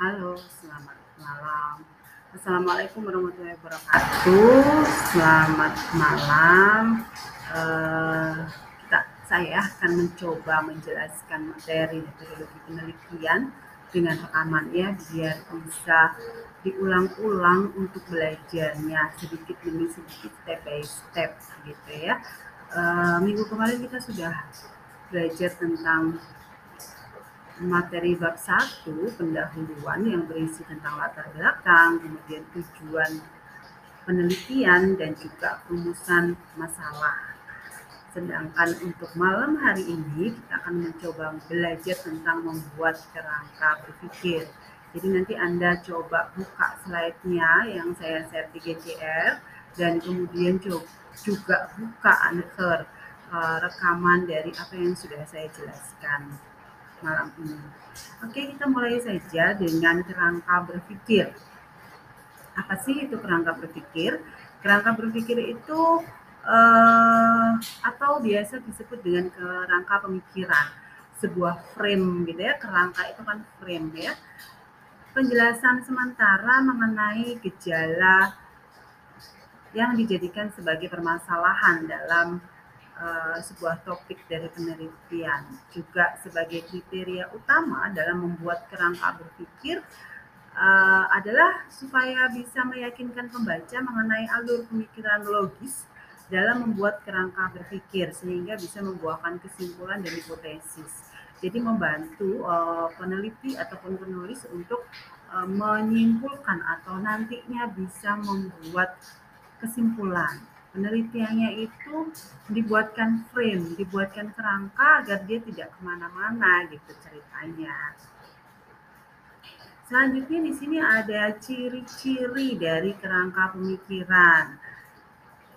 Halo, selamat malam. Assalamualaikum warahmatullahi wabarakatuh. Selamat malam. Uh, kita, saya akan mencoba menjelaskan materi metodologi penelitian dengan rekaman ya, biar bisa diulang-ulang untuk belajarnya sedikit demi sedikit step by step gitu ya. Uh, minggu kemarin kita sudah belajar tentang materi bab 1 pendahuluan yang berisi tentang latar belakang, kemudian tujuan penelitian dan juga rumusan masalah. Sedangkan untuk malam hari ini kita akan mencoba belajar tentang membuat kerangka berpikir. Jadi nanti Anda coba buka slide-nya yang saya share di GCR dan kemudian juga buka answer uh, rekaman dari apa yang sudah saya jelaskan malam ini. Oke, kita mulai saja dengan kerangka berpikir. Apa sih itu kerangka berpikir? Kerangka berpikir itu eh, atau biasa disebut dengan kerangka pemikiran, sebuah frame gitu ya. Kerangka itu kan frame ya. Penjelasan sementara mengenai gejala yang dijadikan sebagai permasalahan dalam uh, sebuah topik dari penelitian. Juga sebagai kriteria utama dalam membuat kerangka berpikir uh, adalah supaya bisa meyakinkan pembaca mengenai alur pemikiran logis dalam membuat kerangka berpikir sehingga bisa membuahkan kesimpulan dan hipotesis. Jadi membantu uh, peneliti ataupun penulis untuk uh, menyimpulkan atau nantinya bisa membuat kesimpulan penelitiannya itu dibuatkan frame, dibuatkan kerangka agar dia tidak ke mana-mana gitu ceritanya. Selanjutnya di sini ada ciri-ciri dari kerangka pemikiran.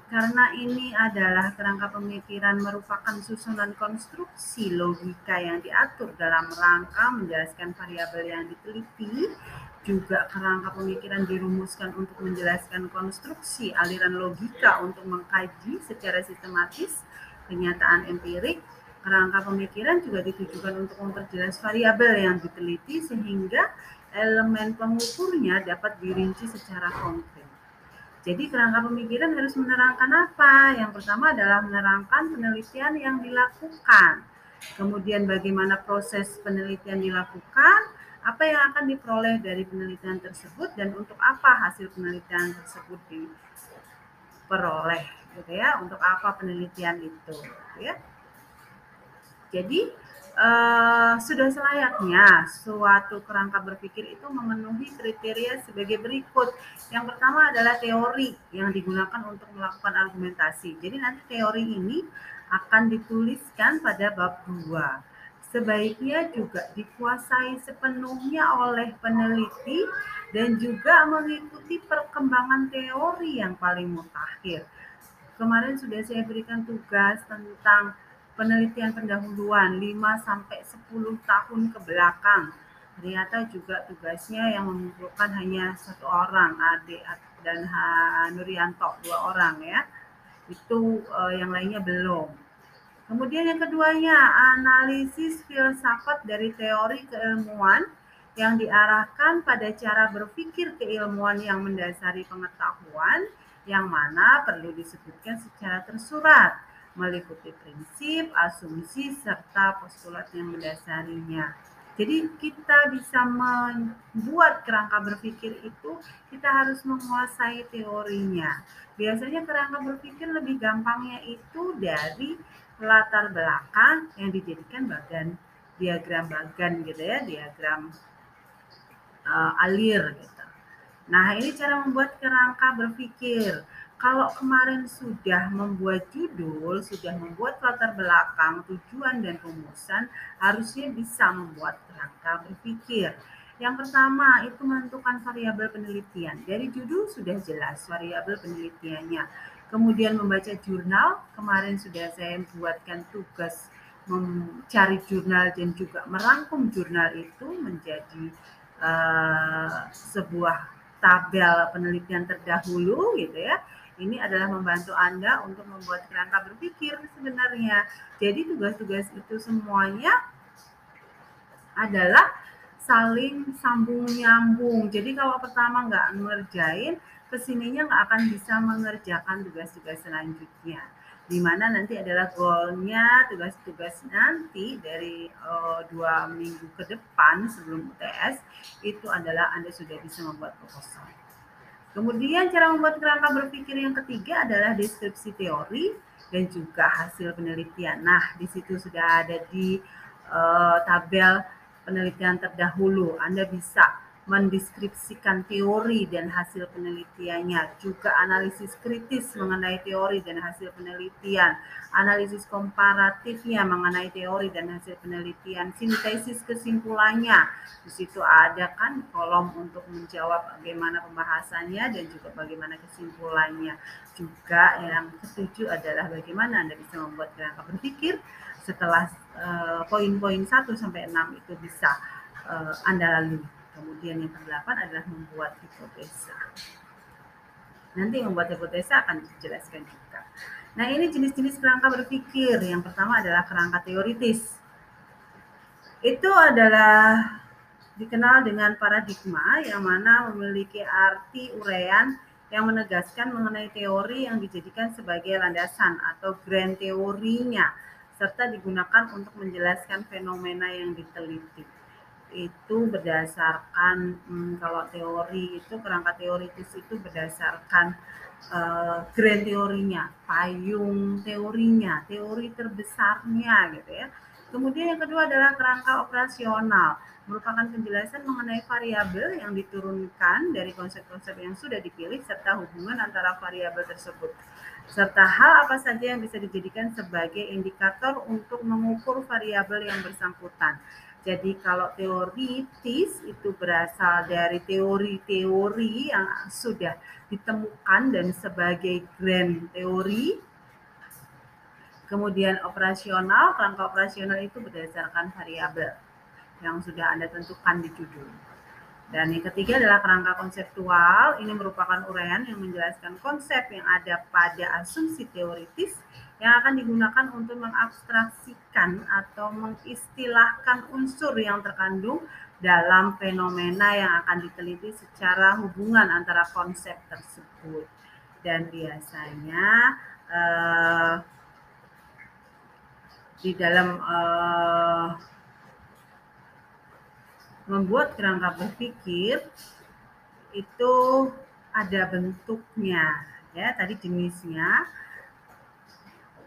Karena ini adalah kerangka pemikiran merupakan susunan konstruksi logika yang diatur dalam rangka menjelaskan variabel yang diteliti, juga kerangka pemikiran dirumuskan untuk menjelaskan konstruksi aliran logika untuk mengkaji secara sistematis kenyataan empirik. Kerangka pemikiran juga ditujukan untuk memperjelas variabel yang diteliti sehingga elemen pengukurnya dapat dirinci secara konkret. Jadi kerangka pemikiran harus menerangkan apa? Yang pertama adalah menerangkan penelitian yang dilakukan. Kemudian bagaimana proses penelitian dilakukan, apa yang akan diperoleh dari penelitian tersebut dan untuk apa hasil penelitian tersebut diperoleh gitu ya untuk apa penelitian itu gitu ya. Jadi uh, sudah selayaknya suatu kerangka berpikir itu memenuhi kriteria sebagai berikut. Yang pertama adalah teori yang digunakan untuk melakukan argumentasi. Jadi nanti teori ini akan dituliskan pada bab 2 sebaiknya juga dikuasai sepenuhnya oleh peneliti dan juga mengikuti perkembangan teori yang paling mutakhir. Kemarin sudah saya berikan tugas tentang penelitian pendahuluan 5 sampai 10 tahun ke belakang. Ternyata juga tugasnya yang mengumpulkan hanya satu orang, Ade dan Nurianto, dua orang ya. Itu uh, yang lainnya belum. Kemudian yang keduanya, analisis filsafat dari teori keilmuan yang diarahkan pada cara berpikir keilmuan yang mendasari pengetahuan yang mana perlu disebutkan secara tersurat meliputi prinsip, asumsi, serta postulat yang mendasarinya. Jadi kita bisa membuat kerangka berpikir itu, kita harus menguasai teorinya. Biasanya kerangka berpikir lebih gampangnya itu dari latar belakang yang dijadikan bagan diagram bagan gitu ya, diagram uh, alir gitu. Nah, ini cara membuat kerangka berpikir. Kalau kemarin sudah membuat judul, sudah membuat latar belakang, tujuan dan rumusan, harusnya bisa membuat kerangka berpikir. Yang pertama itu menentukan variabel penelitian. Dari judul sudah jelas variabel penelitiannya kemudian membaca jurnal. Kemarin sudah saya buatkan tugas mencari jurnal dan juga merangkum jurnal itu menjadi uh, sebuah tabel penelitian terdahulu gitu ya. Ini adalah membantu Anda untuk membuat kerangka berpikir sebenarnya. Jadi tugas-tugas itu semuanya adalah saling sambung nyambung. Jadi kalau pertama nggak ngerjain, ke sininya nggak akan bisa mengerjakan tugas-tugas selanjutnya. Di mana nanti adalah goalnya tugas-tugas nanti dari uh, dua minggu ke depan sebelum UTS itu adalah Anda sudah bisa membuat proposal. Kemudian cara membuat kerangka berpikir yang ketiga adalah deskripsi teori dan juga hasil penelitian. Nah, di situ sudah ada di uh, tabel penelitian terdahulu. Anda bisa mendeskripsikan teori dan hasil penelitiannya, juga analisis kritis mengenai teori dan hasil penelitian, analisis komparatifnya mengenai teori dan hasil penelitian, sintesis kesimpulannya. Di situ ada kan kolom untuk menjawab bagaimana pembahasannya dan juga bagaimana kesimpulannya. Juga yang ketujuh adalah bagaimana Anda bisa membuat kerangka berpikir setelah uh, poin-poin 1 sampai 6 itu bisa uh, Anda lalui. Kemudian yang kedelapan adalah membuat hipotesa. Nanti membuat hipotesa akan dijelaskan juga. Nah ini jenis-jenis kerangka berpikir. Yang pertama adalah kerangka teoritis. Itu adalah dikenal dengan paradigma yang mana memiliki arti uraian yang menegaskan mengenai teori yang dijadikan sebagai landasan atau grand teorinya serta digunakan untuk menjelaskan fenomena yang diteliti itu berdasarkan hmm, kalau teori itu kerangka teoritis itu berdasarkan uh, grand teorinya, payung teorinya, teori terbesarnya gitu ya. Kemudian yang kedua adalah kerangka operasional, merupakan penjelasan mengenai variabel yang diturunkan dari konsep-konsep yang sudah dipilih serta hubungan antara variabel tersebut serta hal apa saja yang bisa dijadikan sebagai indikator untuk mengukur variabel yang bersangkutan. Jadi kalau teoritis itu berasal dari teori-teori yang sudah ditemukan dan sebagai grand teori. Kemudian operasional, kerangka operasional itu berdasarkan variabel yang sudah Anda tentukan di judul. Dan yang ketiga adalah kerangka konseptual. Ini merupakan uraian yang menjelaskan konsep yang ada pada asumsi teoritis yang akan digunakan untuk mengabstraksikan atau mengistilahkan unsur yang terkandung dalam fenomena yang akan diteliti secara hubungan antara konsep tersebut. Dan biasanya uh, di dalam uh, membuat kerangka berpikir itu ada bentuknya ya tadi jenisnya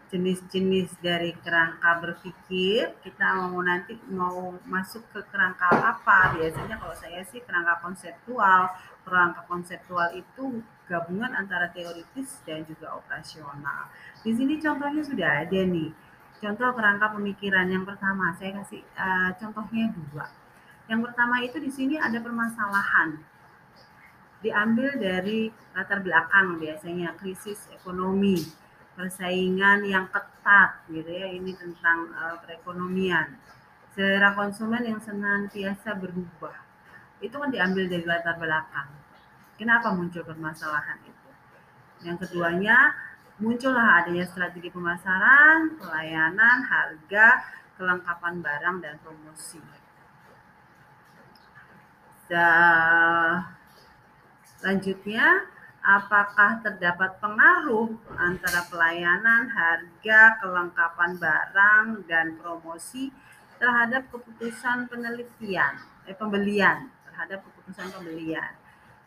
jenis-jenis dari kerangka berpikir kita mau nanti mau masuk ke kerangka apa? Biasanya kalau saya sih kerangka konseptual. Kerangka konseptual itu gabungan antara teoritis dan juga operasional. Di sini contohnya sudah ada nih. Contoh kerangka pemikiran. Yang pertama saya kasih uh, contohnya dua. Yang pertama itu di sini ada permasalahan. Diambil dari latar belakang biasanya krisis ekonomi persaingan yang ketat gitu ya. Ini tentang uh, perekonomian. Selera konsumen yang senantiasa berubah. Itu kan diambil dari latar belakang. Kenapa muncul permasalahan itu? Yang keduanya muncullah adanya strategi pemasaran pelayanan harga kelengkapan barang dan promosi. Selanjutnya, apakah terdapat pengaruh antara pelayanan, harga, kelengkapan barang, dan promosi terhadap keputusan penelitian, eh, pembelian, terhadap keputusan pembelian.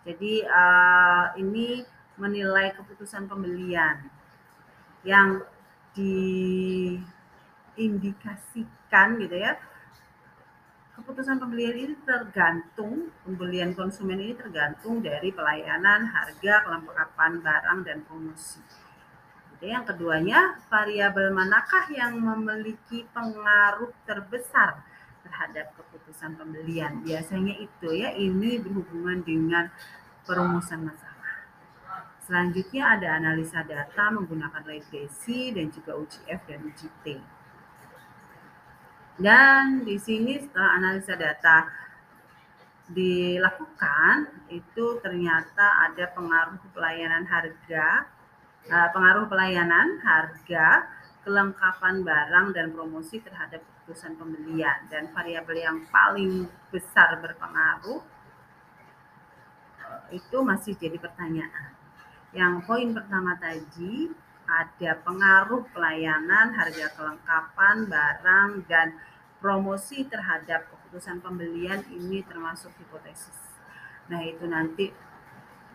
Jadi uh, ini menilai keputusan pembelian yang diindikasikan gitu ya keputusan pembelian ini tergantung pembelian konsumen ini tergantung dari pelayanan, harga, kelengkapan barang dan promosi. Jadi yang keduanya, variabel manakah yang memiliki pengaruh terbesar terhadap keputusan pembelian? Biasanya itu ya, ini berhubungan dengan perumusan masalah. Selanjutnya ada analisa data menggunakan regresi dan juga UGF dan UGT. Dan di sini setelah analisa data dilakukan, itu ternyata ada pengaruh pelayanan harga, eh, pengaruh pelayanan harga, kelengkapan barang dan promosi terhadap keputusan pembelian dan variabel yang paling besar berpengaruh eh, itu masih jadi pertanyaan. Yang poin pertama tadi ada pengaruh pelayanan, harga kelengkapan, barang, dan promosi terhadap keputusan pembelian ini termasuk hipotesis. Nah itu nanti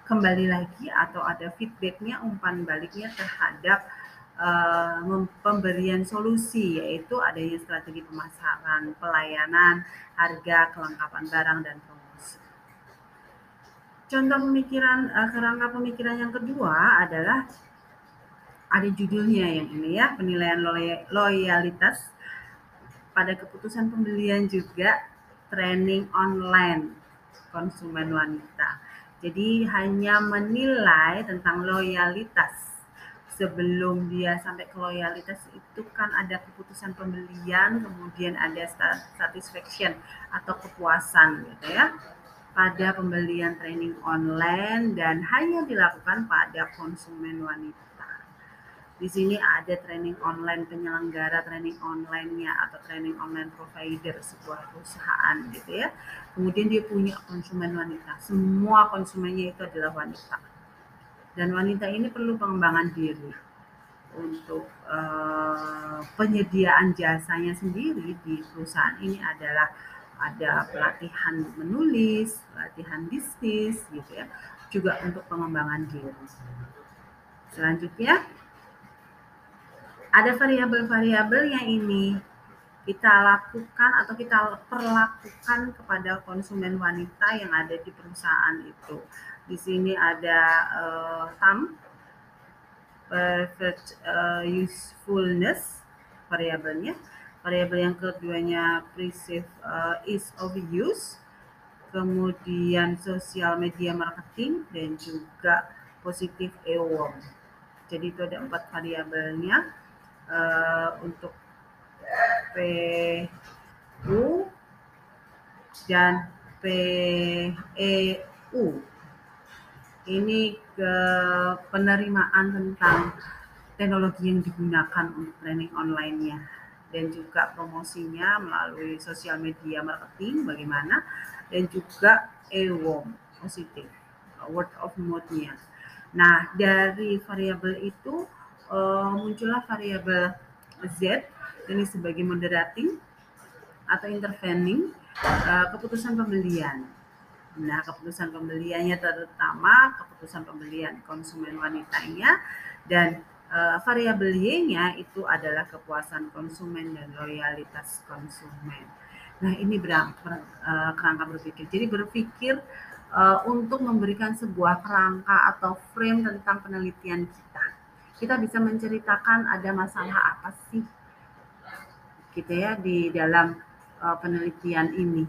kembali lagi atau ada feedbacknya, umpan baliknya terhadap uh, pemberian solusi yaitu adanya strategi pemasaran, pelayanan, harga, kelengkapan barang dan promosi. Contoh pemikiran uh, kerangka pemikiran yang kedua adalah ada judulnya yang ini ya, penilaian loyalitas pada keputusan pembelian juga training online konsumen wanita. Jadi hanya menilai tentang loyalitas sebelum dia sampai ke loyalitas itu kan ada keputusan pembelian, kemudian ada satisfaction atau kepuasan gitu ya pada pembelian training online dan hanya dilakukan pada konsumen wanita. Di sini ada training online penyelenggara training online-nya atau training online provider sebuah perusahaan gitu ya. Kemudian dia punya konsumen wanita. Semua konsumennya itu adalah wanita dan wanita ini perlu pengembangan diri untuk uh, penyediaan jasanya sendiri di perusahaan ini adalah ada pelatihan menulis, pelatihan bisnis gitu ya, juga untuk pengembangan diri. Selanjutnya ada variabel-variabel yang ini kita lakukan atau kita perlakukan kepada konsumen wanita yang ada di perusahaan itu. Di sini ada uh, TAM, perfect uh, usefulness variabelnya. Variabel yang keduanya perceive uh, ease of use, kemudian sosial media marketing dan juga positif e-work. Jadi itu ada empat variabelnya uh, untuk PU dan PEU. Ini ke penerimaan tentang teknologi yang digunakan untuk training online-nya dan juga promosinya melalui sosial media marketing bagaimana dan juga EWOM positif word of mouth-nya. Nah, dari variabel itu uh, muncullah variabel Z ini sebagai moderating atau intervening uh, keputusan pembelian. Nah, keputusan pembeliannya terutama keputusan pembelian konsumen wanitanya dan uh, variabel Y-nya itu adalah kepuasan konsumen dan loyalitas konsumen. Nah, ini berang, ber, uh, kerangka berpikir. Jadi berpikir uh, untuk memberikan sebuah kerangka atau frame tentang penelitian kita. Kita bisa menceritakan ada masalah apa sih gitu ya di dalam uh, penelitian ini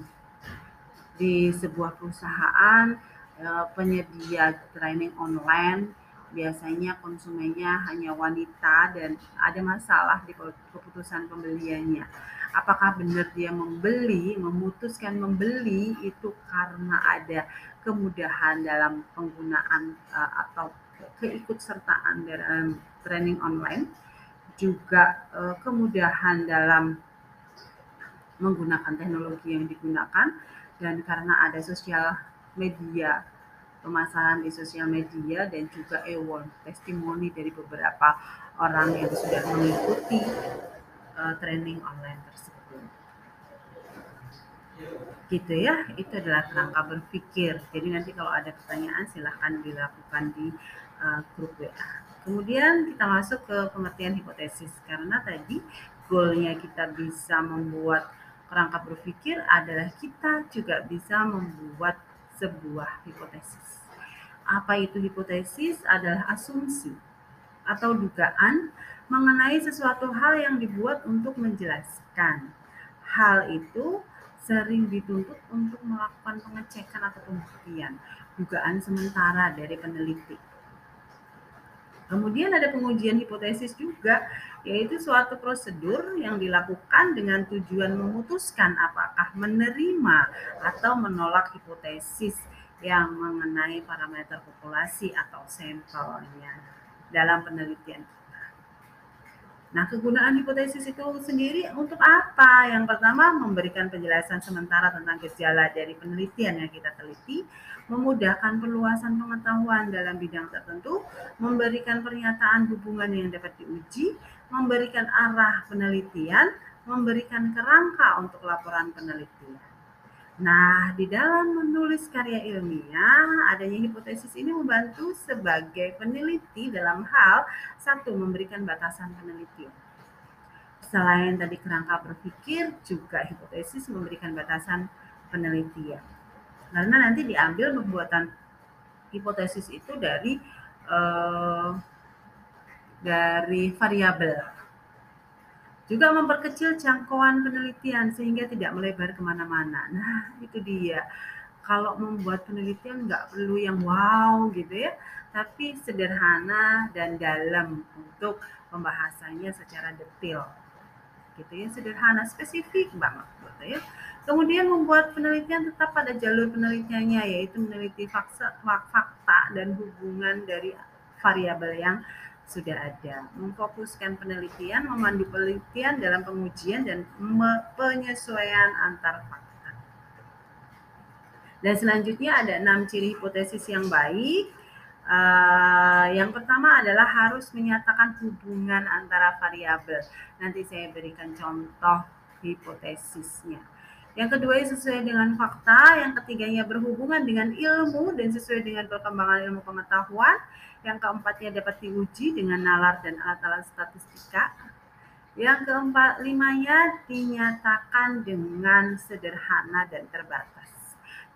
di sebuah perusahaan uh, penyedia training online biasanya konsumennya hanya wanita dan ada masalah di keputusan pembeliannya. Apakah benar dia membeli, memutuskan membeli itu karena ada kemudahan dalam penggunaan uh, atau keikutsertaan dalam training online? juga uh, kemudahan dalam menggunakan teknologi yang digunakan dan karena ada sosial media pemasaran di sosial media dan juga award testimoni dari beberapa orang yang sudah mengikuti uh, training online tersebut gitu ya itu adalah kerangka berpikir jadi nanti kalau ada pertanyaan silahkan dilakukan di grup WA Kemudian kita masuk ke pengertian hipotesis karena tadi goalnya kita bisa membuat kerangka berpikir adalah kita juga bisa membuat sebuah hipotesis. Apa itu hipotesis? Adalah asumsi atau dugaan mengenai sesuatu hal yang dibuat untuk menjelaskan. Hal itu sering dituntut untuk melakukan pengecekan atau pembuktian, dugaan sementara dari peneliti. Kemudian ada pengujian hipotesis juga, yaitu suatu prosedur yang dilakukan dengan tujuan memutuskan apakah menerima atau menolak hipotesis yang mengenai parameter populasi atau sampelnya dalam penelitian. Nah, kegunaan hipotesis itu sendiri untuk apa? Yang pertama, memberikan penjelasan sementara tentang gejala dari penelitian yang kita teliti, memudahkan perluasan pengetahuan dalam bidang tertentu, memberikan pernyataan hubungan yang dapat diuji, memberikan arah penelitian, memberikan kerangka untuk laporan penelitian. Nah, di dalam menulis karya ilmiah, adanya hipotesis ini membantu sebagai peneliti dalam hal satu memberikan batasan penelitian. Selain tadi kerangka berpikir, juga hipotesis memberikan batasan penelitian. Karena nanti diambil pembuatan hipotesis itu dari uh, dari variabel juga memperkecil jangkauan penelitian sehingga tidak melebar ke mana-mana. Nah, itu dia. Kalau membuat penelitian nggak perlu yang wow gitu ya, tapi sederhana dan dalam untuk pembahasannya secara detail. Gitu ya, sederhana, spesifik banget gitu ya. Kemudian membuat penelitian tetap pada jalur penelitiannya yaitu meneliti fakta, fakta dan hubungan dari variabel yang sudah ada. Memfokuskan penelitian, memandu penelitian dalam pengujian dan penyesuaian antar fakta. Dan selanjutnya ada enam ciri hipotesis yang baik. Uh, yang pertama adalah harus menyatakan hubungan antara variabel. Nanti saya berikan contoh hipotesisnya. Yang kedua sesuai dengan fakta, yang ketiganya berhubungan dengan ilmu dan sesuai dengan perkembangan ilmu pengetahuan. Yang keempatnya dapat diuji dengan nalar dan alat-alat statistika. Yang keempat limanya dinyatakan dengan sederhana dan terbatas.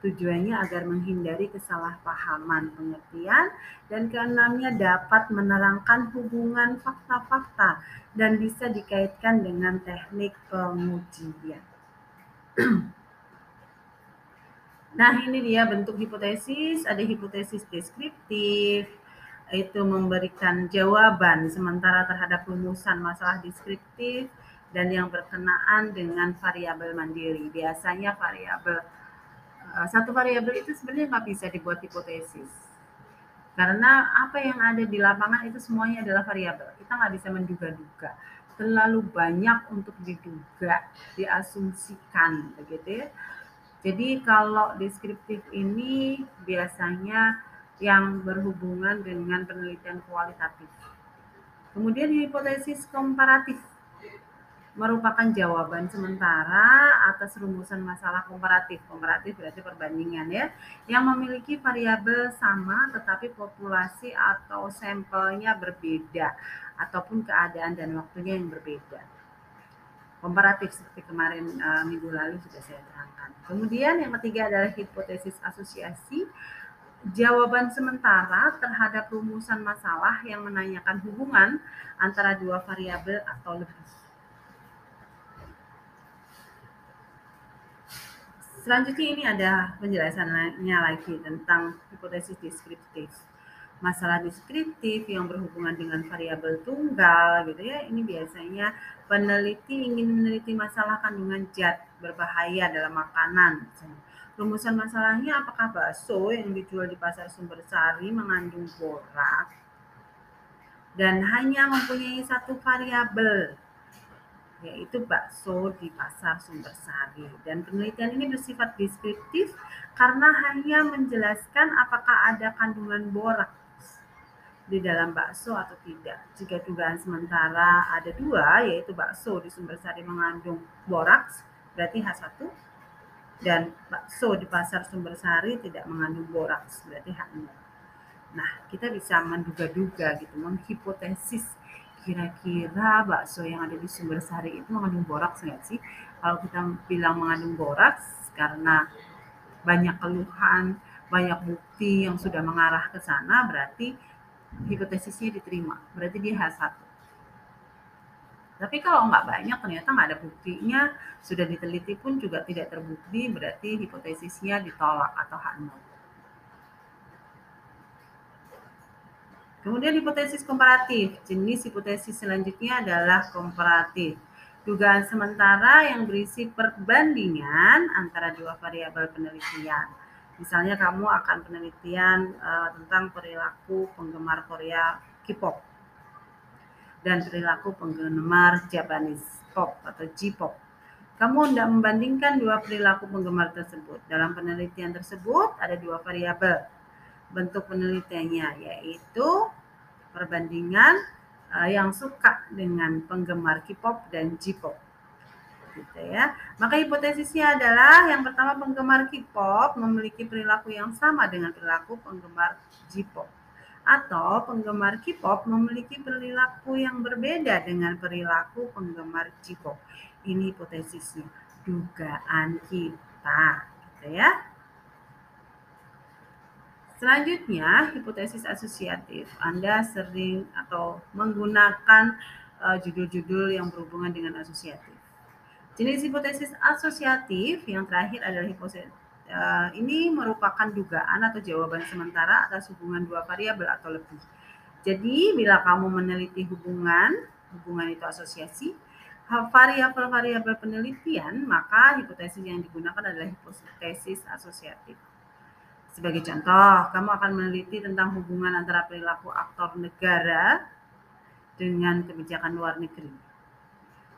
Tujuannya agar menghindari kesalahpahaman pengertian dan keenamnya dapat menerangkan hubungan fakta-fakta dan bisa dikaitkan dengan teknik pengujian. Nah, ini dia bentuk hipotesis. Ada hipotesis deskriptif, itu memberikan jawaban sementara terhadap rumusan masalah deskriptif dan yang berkenaan dengan variabel mandiri. Biasanya variabel eh, satu variabel itu sebenarnya nggak bisa dibuat hipotesis. Karena apa yang ada di lapangan itu semuanya adalah variabel. Kita nggak bisa menduga-duga terlalu banyak untuk diduga, diasumsikan begitu ya. Jadi kalau deskriptif ini biasanya yang berhubungan dengan penelitian kualitatif. Kemudian hipotesis komparatif merupakan jawaban sementara atas rumusan masalah komparatif. Komparatif berarti perbandingan ya, yang memiliki variabel sama tetapi populasi atau sampelnya berbeda ataupun keadaan dan waktunya yang berbeda. Komparatif seperti kemarin uh, minggu lalu sudah saya terangkan. Kemudian yang ketiga adalah hipotesis asosiasi jawaban sementara terhadap rumusan masalah yang menanyakan hubungan antara dua variabel atau lebih. Selanjutnya ini ada penjelasannya lagi tentang hipotesis deskriptif. Masalah deskriptif yang berhubungan dengan variabel tunggal gitu ya. Ini biasanya peneliti ingin meneliti masalah kandungan zat berbahaya dalam makanan. Rumusan masalahnya apakah bakso yang dijual di pasar sumber sari mengandung borak dan hanya mempunyai satu variabel yaitu bakso di pasar sumber sari. Dan penelitian ini bersifat deskriptif karena hanya menjelaskan apakah ada kandungan borak di dalam bakso atau tidak. Jika dugaan sementara ada dua, yaitu bakso di sumber sari mengandung boraks, berarti H1, dan bakso di pasar sumber sari tidak mengandung boraks, berarti H0. Nah, kita bisa menduga-duga gitu, menghipotesis kira-kira bakso yang ada di sumber sari itu mengandung boraks nggak sih? Kalau kita bilang mengandung boraks karena banyak keluhan, banyak bukti yang sudah mengarah ke sana, berarti hipotesisnya diterima. Berarti dia H1. Tapi kalau nggak banyak, ternyata nggak ada buktinya, sudah diteliti pun juga tidak terbukti, berarti hipotesisnya ditolak atau H0. Kemudian hipotesis komparatif. Jenis hipotesis selanjutnya adalah komparatif. Dugaan sementara yang berisi perbandingan antara dua variabel penelitian. Misalnya kamu akan penelitian uh, tentang perilaku penggemar Korea K-pop. Dan perilaku penggemar Japanese pop atau J-pop. Kamu tidak membandingkan dua perilaku penggemar tersebut. Dalam penelitian tersebut ada dua variabel bentuk penelitiannya yaitu perbandingan uh, yang suka dengan penggemar K-pop dan J-pop. Gitu ya. Maka hipotesisnya adalah yang pertama penggemar K-pop memiliki perilaku yang sama dengan perilaku penggemar J-pop atau penggemar K-pop memiliki perilaku yang berbeda dengan perilaku penggemar J-pop ini hipotesisnya dugaan kita gitu ya Selanjutnya, hipotesis asosiatif. Anda sering atau menggunakan eh, judul-judul uh, yang berhubungan dengan asosiatif. Jenis hipotesis asosiatif yang terakhir adalah hipotesis uh, ini merupakan dugaan atau jawaban sementara atas hubungan dua variabel atau lebih. Jadi, bila kamu meneliti hubungan, hubungan itu asosiasi, variabel-variabel penelitian, maka hipotesis yang digunakan adalah hipotesis asosiatif. Sebagai contoh, kamu akan meneliti tentang hubungan antara perilaku aktor negara dengan kebijakan luar negeri.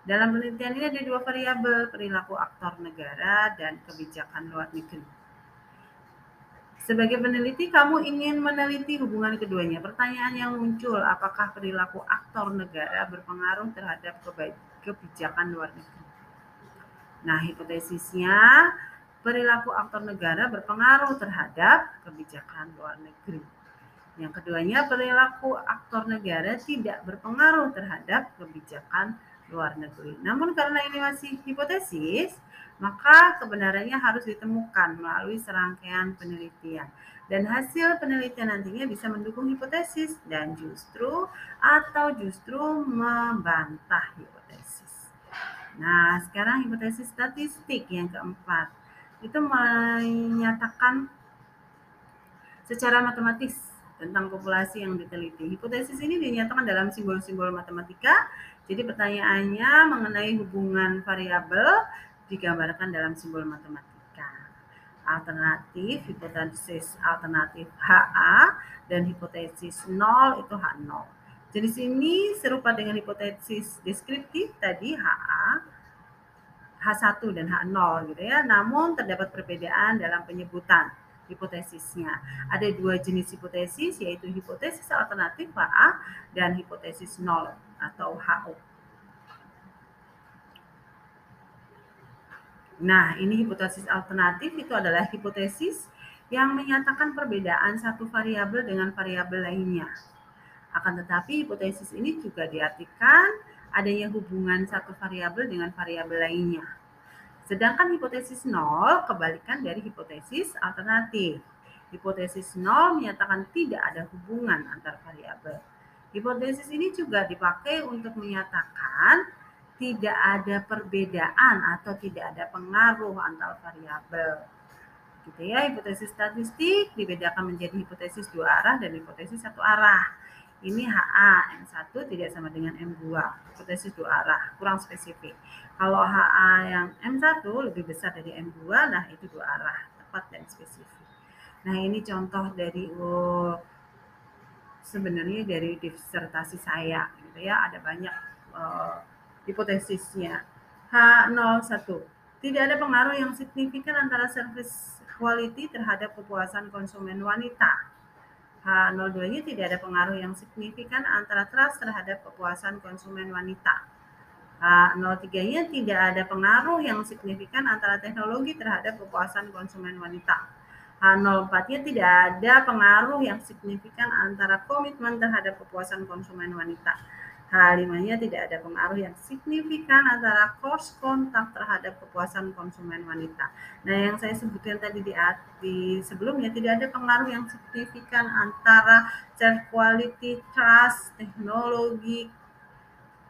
Dalam penelitian ini ada dua variabel, perilaku aktor negara dan kebijakan luar negeri. Sebagai peneliti, kamu ingin meneliti hubungan keduanya. Pertanyaan yang muncul, apakah perilaku aktor negara berpengaruh terhadap kebijakan luar negeri? Nah, hipotesisnya perilaku aktor negara berpengaruh terhadap kebijakan luar negeri. Yang keduanya, perilaku aktor negara tidak berpengaruh terhadap kebijakan luar negeri. Namun karena ini masih hipotesis, maka kebenarannya harus ditemukan melalui serangkaian penelitian. Dan hasil penelitian nantinya bisa mendukung hipotesis dan justru atau justru membantah hipotesis. Nah, sekarang hipotesis statistik yang keempat itu menyatakan secara matematis tentang populasi yang diteliti. Hipotesis ini dinyatakan dalam simbol-simbol matematika. Jadi pertanyaannya mengenai hubungan variabel digambarkan dalam simbol matematika. Alternatif, hipotesis alternatif HA dan hipotesis 0 itu H0. Jadi sini serupa dengan hipotesis deskriptif tadi HA, H1 dan H0 gitu ya. Namun terdapat perbedaan dalam penyebutan hipotesisnya. Ada dua jenis hipotesis yaitu hipotesis alternatif HA dan hipotesis 0 atau HO. Nah, ini hipotesis alternatif itu adalah hipotesis yang menyatakan perbedaan satu variabel dengan variabel lainnya. Akan tetapi hipotesis ini juga diartikan adanya hubungan satu variabel dengan variabel lainnya. Sedangkan hipotesis nol kebalikan dari hipotesis alternatif. Hipotesis nol menyatakan tidak ada hubungan antar variabel. Hipotesis ini juga dipakai untuk menyatakan tidak ada perbedaan atau tidak ada pengaruh antar variabel. Gitu ya, hipotesis statistik dibedakan menjadi hipotesis dua arah dan hipotesis satu arah. Ini HA M1 tidak sama dengan M2, hipotesis dua arah, kurang spesifik. Kalau HA yang M1 lebih besar dari M2, nah itu dua arah, tepat dan spesifik. Nah, ini contoh dari oh, sebenarnya dari disertasi saya gitu ya, ada banyak uh, hipotesisnya. H01. Tidak ada pengaruh yang signifikan antara service quality terhadap kepuasan konsumen wanita. H02-nya tidak ada pengaruh yang signifikan antara trust terhadap kepuasan konsumen wanita. H03-nya tidak ada pengaruh yang signifikan antara teknologi terhadap kepuasan konsumen wanita. H04-nya tidak ada pengaruh yang signifikan antara komitmen terhadap kepuasan konsumen wanita. H5-nya tidak ada pengaruh yang signifikan antara cost kontak terhadap kepuasan konsumen wanita. Nah, yang saya sebutkan tadi di, di sebelumnya tidak ada pengaruh yang signifikan antara self quality, trust, teknologi,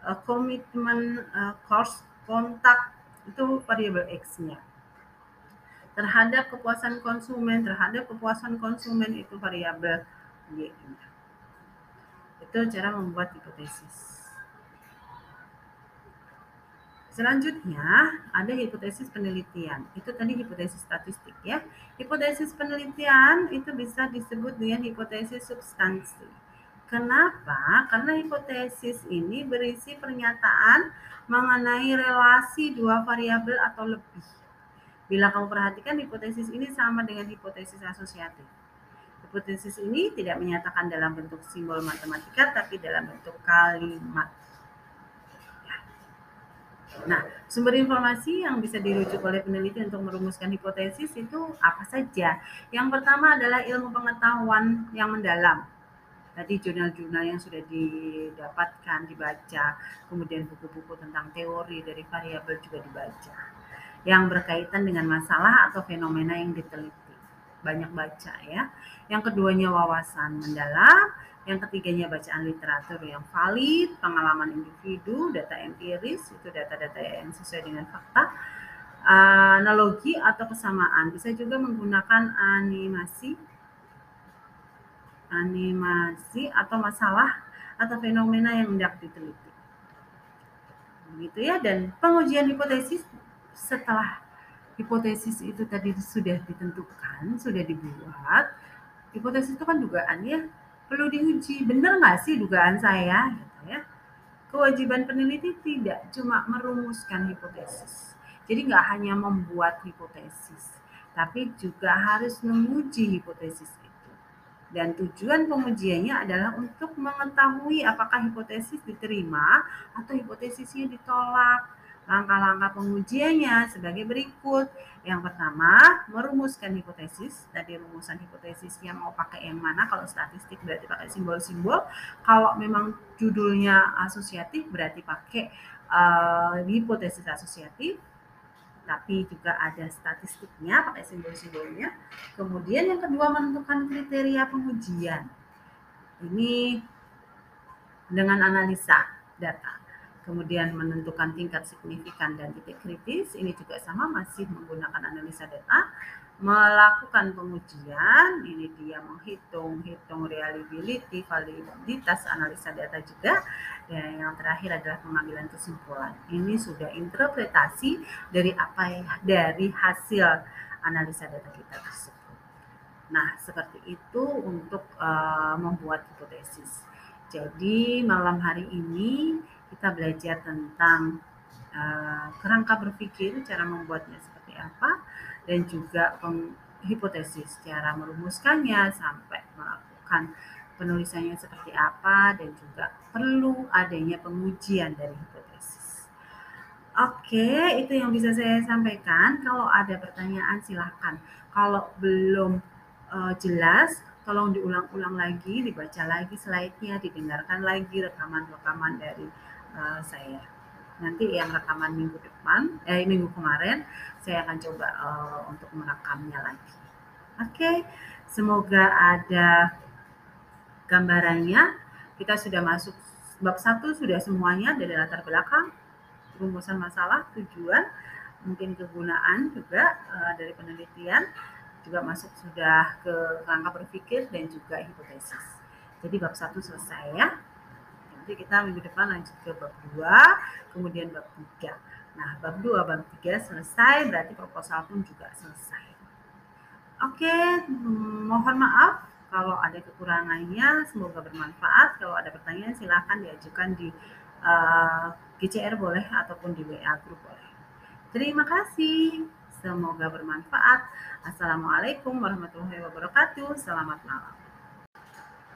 uh, komitmen, uh, cost kontak itu variabel X-nya. Terhadap kepuasan konsumen, terhadap kepuasan konsumen itu variabel Y-nya. Itu cara membuat hipotesis. Selanjutnya, ada hipotesis penelitian. Itu tadi hipotesis statistik ya. Hipotesis penelitian itu bisa disebut dengan hipotesis substansi. Kenapa? Karena hipotesis ini berisi pernyataan mengenai relasi dua variabel atau lebih. Bila kamu perhatikan hipotesis ini sama dengan hipotesis asosiatif. Hipotesis ini tidak menyatakan dalam bentuk simbol matematika tapi dalam bentuk kalimat. Nah, sumber informasi yang bisa dirujuk oleh peneliti untuk merumuskan hipotesis itu apa saja? Yang pertama adalah ilmu pengetahuan yang mendalam tadi jurnal-jurnal yang sudah didapatkan, dibaca, kemudian buku-buku tentang teori dari variabel juga dibaca, yang berkaitan dengan masalah atau fenomena yang diteliti. Banyak baca ya. Yang keduanya wawasan mendalam, yang ketiganya bacaan literatur yang valid, pengalaman individu, data empiris, itu data-data yang sesuai dengan fakta, analogi atau kesamaan. Bisa juga menggunakan animasi animasi atau masalah atau fenomena yang hendak diteliti. Begitu ya, dan pengujian hipotesis setelah hipotesis itu tadi sudah ditentukan, sudah dibuat, hipotesis itu kan dugaan ya, perlu diuji. Benar nggak sih dugaan saya? Gitu ya. Kewajiban peneliti tidak cuma merumuskan hipotesis. Jadi nggak hanya membuat hipotesis, tapi juga harus menguji hipotesis dan tujuan pengujiannya adalah untuk mengetahui apakah hipotesis diterima atau hipotesisnya ditolak. Langkah-langkah pengujiannya sebagai berikut. Yang pertama, merumuskan hipotesis. Tadi rumusan hipotesisnya mau pakai yang mana? Kalau statistik berarti pakai simbol-simbol. Kalau memang judulnya asosiatif berarti pakai uh, hipotesis asosiatif tapi juga ada statistiknya pakai simbol-simbolnya. Kemudian yang kedua menentukan kriteria pengujian. Ini dengan analisa data. Kemudian menentukan tingkat signifikan dan titik kritis. Ini juga sama masih menggunakan analisa data melakukan pengujian, ini dia menghitung hitung reliability, validitas analisa data juga. Dan yang terakhir adalah pengambilan kesimpulan. Ini sudah interpretasi dari apa ya, dari hasil analisa data kita tersebut. Nah, seperti itu untuk uh, membuat hipotesis. Jadi malam hari ini kita belajar tentang uh, kerangka berpikir, cara membuatnya seperti apa dan juga hipotesis cara merumuskannya sampai melakukan penulisannya seperti apa dan juga perlu adanya pengujian dari hipotesis. Oke, itu yang bisa saya sampaikan. Kalau ada pertanyaan silahkan. Kalau belum uh, jelas, tolong diulang-ulang lagi, dibaca lagi slide-nya, didengarkan lagi rekaman-rekaman dari uh, saya. Nanti yang rekaman minggu depan eh minggu kemarin saya akan coba uh, untuk merekamnya lagi. Oke okay. semoga ada gambarannya. Kita sudah masuk bab satu sudah semuanya dari latar belakang rumusan masalah tujuan mungkin kegunaan juga uh, dari penelitian juga masuk sudah ke rangka berpikir dan juga hipotesis. Jadi bab satu selesai ya Nanti kita minggu depan lanjut ke bab 2, kemudian bab 3. Nah, bab 2, bab 3 selesai, berarti proposal pun juga selesai. Oke, mohon maaf kalau ada kekurangannya, semoga bermanfaat. Kalau ada pertanyaan silahkan diajukan di uh, eh, GCR boleh ataupun di WA group boleh. Terima kasih. Semoga bermanfaat. Assalamualaikum warahmatullahi wabarakatuh. Selamat malam.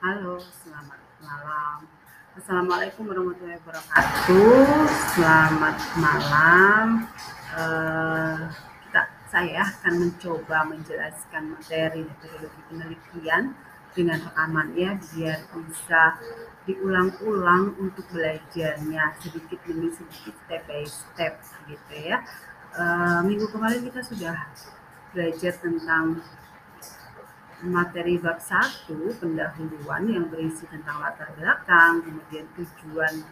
Halo, selamat malam. Assalamualaikum warahmatullahi wabarakatuh. Selamat malam. Uh, kita saya akan mencoba menjelaskan materi metodologi penelitian dengan rekaman ya biar bisa diulang-ulang untuk belajarnya sedikit demi sedikit step by step gitu ya. Uh, minggu kemarin kita sudah belajar tentang materi bab 1 pendahuluan yang berisi tentang latar belakang, kemudian tujuan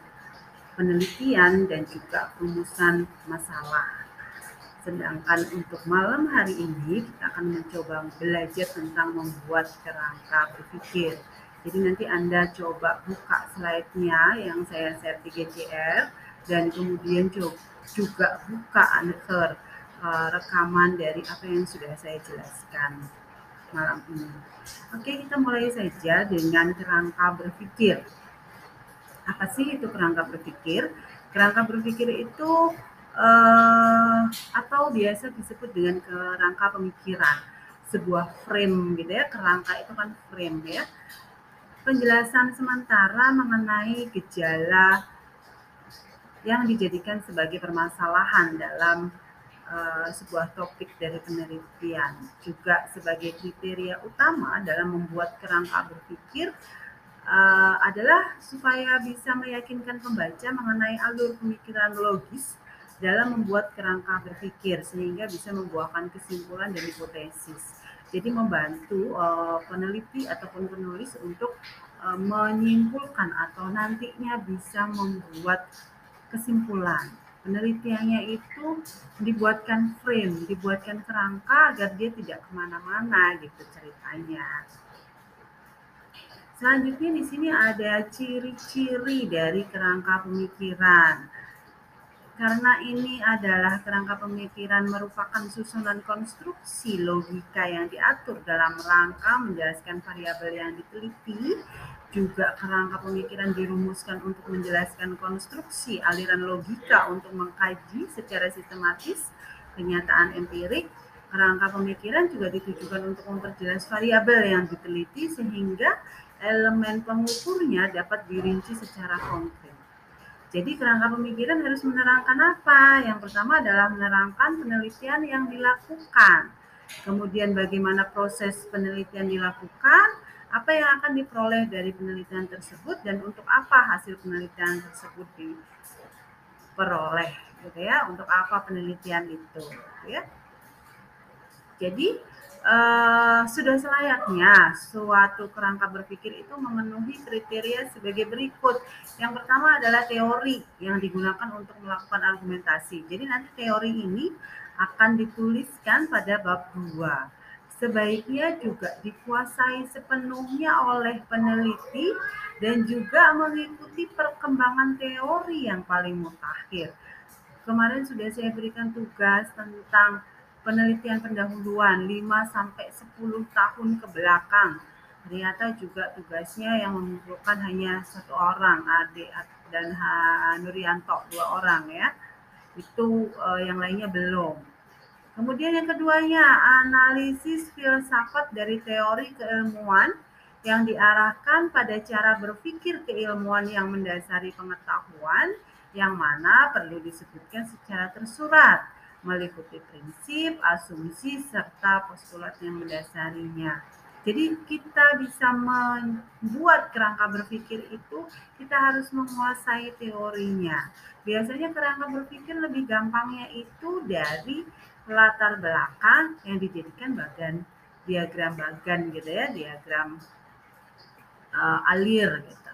penelitian dan juga rumusan masalah. Sedangkan untuk malam hari ini kita akan mencoba belajar tentang membuat kerangka berpikir. Jadi nanti Anda coba buka slide-nya yang saya share di GCR dan kemudian juga buka answer uh, rekaman dari apa yang sudah saya jelaskan malam ini. Oke, kita mulai saja dengan kerangka berpikir. Apa sih itu kerangka berpikir? Kerangka berpikir itu uh, atau biasa disebut dengan kerangka pemikiran, sebuah frame gitu ya. Kerangka itu kan frame ya. Penjelasan sementara mengenai gejala yang dijadikan sebagai permasalahan dalam uh, sebuah topik dari penelitian. Juga sebagai kriteria utama dalam membuat kerangka berpikir uh, adalah supaya bisa meyakinkan pembaca mengenai alur pemikiran logis dalam membuat kerangka berpikir sehingga bisa membuahkan kesimpulan dan hipotesis. Jadi membantu uh, peneliti ataupun penulis untuk uh, menyimpulkan atau nantinya bisa membuat kesimpulan penelitiannya itu dibuatkan frame, dibuatkan kerangka agar dia tidak ke mana-mana gitu ceritanya. Selanjutnya di sini ada ciri-ciri dari kerangka pemikiran. Karena ini adalah kerangka pemikiran merupakan susunan konstruksi logika yang diatur dalam rangka menjelaskan variabel yang diteliti, juga kerangka pemikiran dirumuskan untuk menjelaskan konstruksi aliran logika untuk mengkaji secara sistematis kenyataan empirik. Kerangka pemikiran juga ditujukan untuk memperjelas variabel yang diteliti sehingga elemen pengukurnya dapat dirinci secara konkret. Jadi kerangka pemikiran harus menerangkan apa? Yang pertama adalah menerangkan penelitian yang dilakukan. Kemudian bagaimana proses penelitian dilakukan, apa yang akan diperoleh dari penelitian tersebut dan untuk apa hasil penelitian tersebut diperoleh gitu ya untuk apa penelitian itu gitu ya. Jadi uh, sudah selayaknya suatu kerangka berpikir itu memenuhi kriteria sebagai berikut. Yang pertama adalah teori yang digunakan untuk melakukan argumentasi. Jadi nanti teori ini akan dituliskan pada bab 2 sebaiknya juga dikuasai sepenuhnya oleh peneliti dan juga mengikuti perkembangan teori yang paling mutakhir. Kemarin sudah saya berikan tugas tentang penelitian pendahuluan 5 sampai 10 tahun ke belakang. Ternyata juga tugasnya yang mengumpulkan hanya satu orang, Ade dan Nurianto, dua orang ya. Itu uh, yang lainnya belum. Kemudian yang keduanya, analisis filsafat dari teori keilmuan yang diarahkan pada cara berpikir keilmuan yang mendasari pengetahuan yang mana perlu disebutkan secara tersurat meliputi prinsip, asumsi, serta postulat yang mendasarinya. Jadi kita bisa membuat kerangka berpikir itu, kita harus menguasai teorinya. Biasanya kerangka berpikir lebih gampangnya itu dari latar belakang yang dijadikan bagan diagram bagan gitu ya, diagram uh, alir gitu.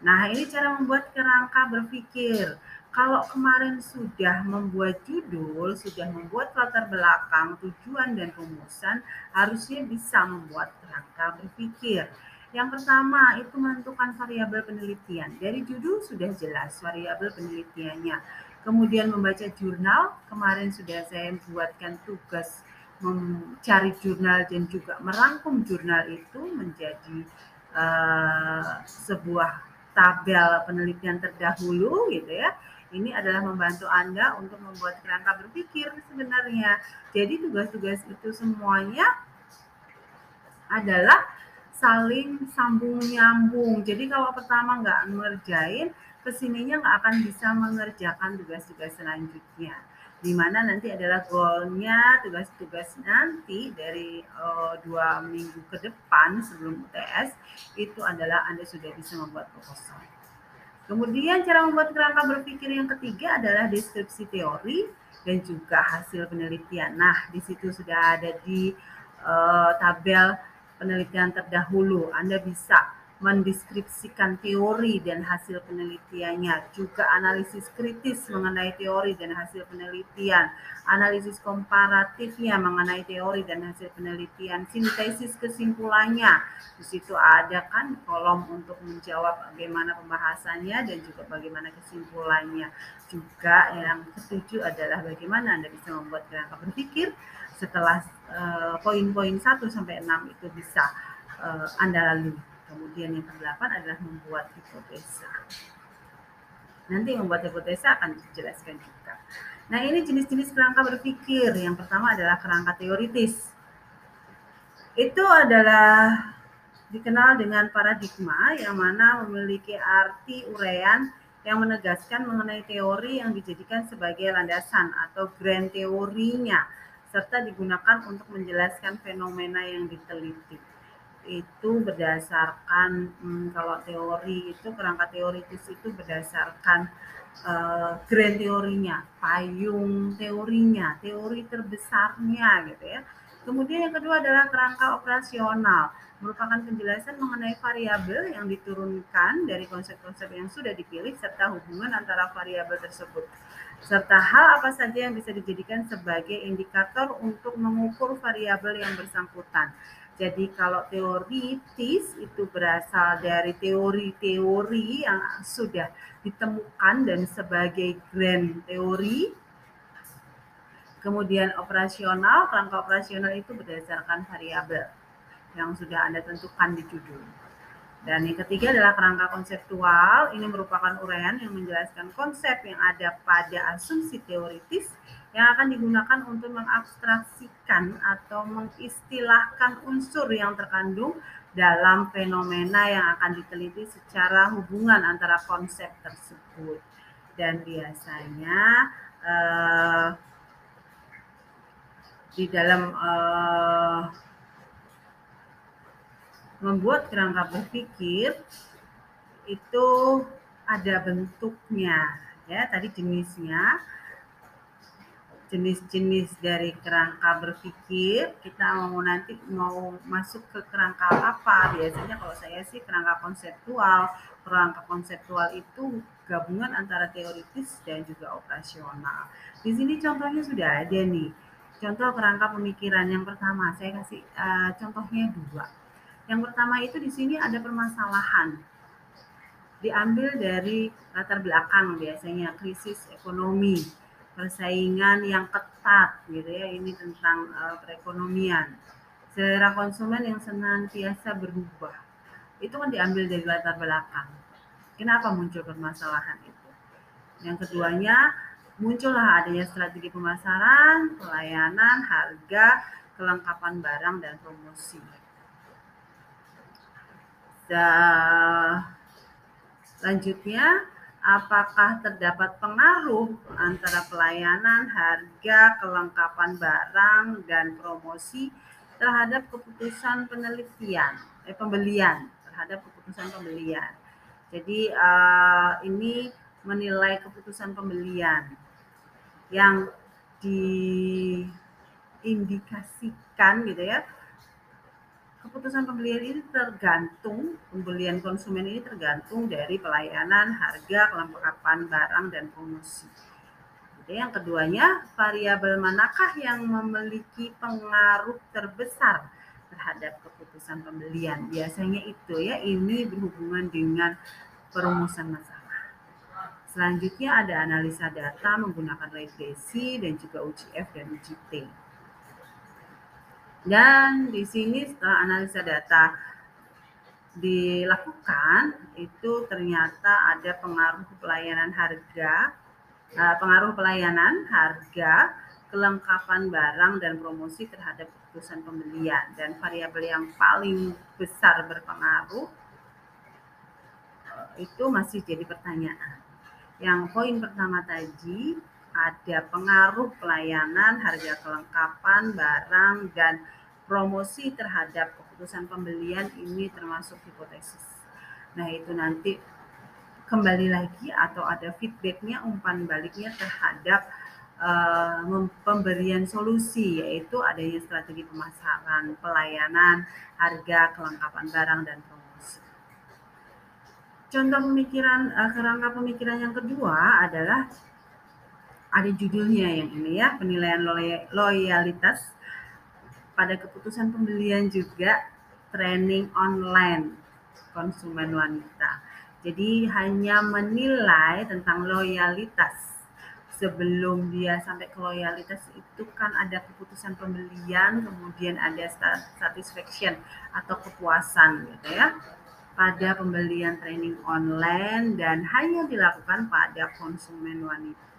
Nah, ini cara membuat kerangka berpikir. Kalau kemarin sudah membuat judul, sudah membuat latar belakang, tujuan dan rumusan, harusnya bisa membuat kerangka berpikir. Yang pertama itu menentukan variabel penelitian. Dari judul sudah jelas variabel penelitiannya kemudian membaca jurnal. Kemarin sudah saya buatkan tugas mencari jurnal dan juga merangkum jurnal itu menjadi uh, sebuah tabel penelitian terdahulu gitu ya. Ini adalah membantu Anda untuk membuat kerangka berpikir sebenarnya. Jadi tugas-tugas itu semuanya adalah saling sambung nyambung. Jadi kalau pertama nggak ngerjain, ke sininya nggak akan bisa mengerjakan tugas-tugas selanjutnya di mana nanti adalah goalnya tugas-tugas nanti dari uh, dua minggu ke depan sebelum UTS itu adalah Anda sudah bisa membuat proposal. Kemudian cara membuat kerangka berpikir yang ketiga adalah deskripsi teori dan juga hasil penelitian. Nah, di situ sudah ada di uh, tabel penelitian terdahulu. Anda bisa mendeskripsikan teori dan hasil penelitiannya, juga analisis kritis mengenai teori dan hasil penelitian, analisis komparatifnya mengenai teori dan hasil penelitian, sintesis kesimpulannya. Di situ ada kan kolom untuk menjawab bagaimana pembahasannya dan juga bagaimana kesimpulannya. Juga yang ketujuh adalah bagaimana Anda bisa membuat kerangka berpikir setelah uh, poin-poin 1 sampai 6 itu bisa uh, Anda lalui. Kemudian yang kedelapan adalah membuat hipotesa. Nanti membuat hipotesa akan dijelaskan juga. Nah, ini jenis-jenis kerangka berpikir. Yang pertama adalah kerangka teoritis. Itu adalah dikenal dengan paradigma yang mana memiliki arti uraian yang menegaskan mengenai teori yang dijadikan sebagai landasan atau grand teorinya serta digunakan untuk menjelaskan fenomena yang diteliti. Itu berdasarkan hmm, kalau teori itu kerangka teoritis itu berdasarkan uh, grand teorinya, payung teorinya, teori terbesarnya gitu ya. Kemudian yang kedua adalah kerangka operasional merupakan penjelasan mengenai variabel yang diturunkan dari konsep-konsep yang sudah dipilih serta hubungan antara variabel tersebut serta hal apa saja yang bisa dijadikan sebagai indikator untuk mengukur variabel yang bersangkutan. Jadi kalau teoritis itu berasal dari teori-teori yang sudah ditemukan dan sebagai grand teori. Kemudian operasional, kerangka operasional itu berdasarkan variabel yang sudah Anda tentukan di judul. Dan yang ketiga adalah kerangka konseptual. Ini merupakan uraian yang menjelaskan konsep yang ada pada asumsi teoritis yang akan digunakan untuk mengabstraksikan atau mengistilahkan unsur yang terkandung dalam fenomena yang akan diteliti secara hubungan antara konsep tersebut. Dan biasanya uh, di dalam uh, membuat kerangka berpikir itu ada bentuknya ya tadi jenisnya jenis-jenis dari kerangka berpikir kita mau nanti mau masuk ke kerangka apa? Biasanya kalau saya sih kerangka konseptual. Kerangka konseptual itu gabungan antara teoritis dan juga operasional. Di sini contohnya sudah ada nih. Contoh kerangka pemikiran yang pertama saya kasih uh, contohnya dua. Yang pertama itu di sini ada permasalahan. Diambil dari latar belakang biasanya krisis ekonomi, persaingan yang ketat gitu ya. Ini tentang uh, perekonomian. Selera konsumen yang senantiasa berubah. Itu kan diambil dari latar belakang. Kenapa muncul permasalahan itu? Yang keduanya, muncullah adanya strategi pemasaran, pelayanan, harga, kelengkapan barang, dan promosi selanjutnya, apakah terdapat pengaruh antara pelayanan, harga, kelengkapan barang, dan promosi terhadap keputusan penelitian, eh, pembelian, terhadap keputusan pembelian. Jadi uh, ini menilai keputusan pembelian yang diindikasikan gitu ya keputusan pembelian ini tergantung pembelian konsumen ini tergantung dari pelayanan, harga, kelengkapan barang dan promosi. Jadi yang keduanya, variabel manakah yang memiliki pengaruh terbesar terhadap keputusan pembelian? Biasanya itu ya, ini berhubungan dengan perumusan masalah. Selanjutnya ada analisa data menggunakan regresi dan juga UGF dan UGT. Dan di sini setelah analisa data dilakukan, itu ternyata ada pengaruh pelayanan harga, eh, pengaruh pelayanan harga, kelengkapan barang dan promosi terhadap keputusan pembelian dan variabel yang paling besar berpengaruh eh, itu masih jadi pertanyaan. Yang poin pertama tadi ada pengaruh pelayanan, harga kelengkapan, barang, dan promosi terhadap keputusan pembelian ini termasuk hipotesis. Nah itu nanti kembali lagi atau ada feedbacknya, umpan baliknya terhadap uh, pemberian solusi yaitu adanya strategi pemasaran, pelayanan, harga, kelengkapan barang dan promosi. Contoh pemikiran uh, kerangka pemikiran yang kedua adalah ada judulnya yang ini ya, penilaian loyalitas pada keputusan pembelian juga training online konsumen wanita. Jadi hanya menilai tentang loyalitas sebelum dia sampai ke loyalitas itu kan ada keputusan pembelian, kemudian ada satisfaction atau kepuasan gitu ya pada pembelian training online dan hanya dilakukan pada konsumen wanita.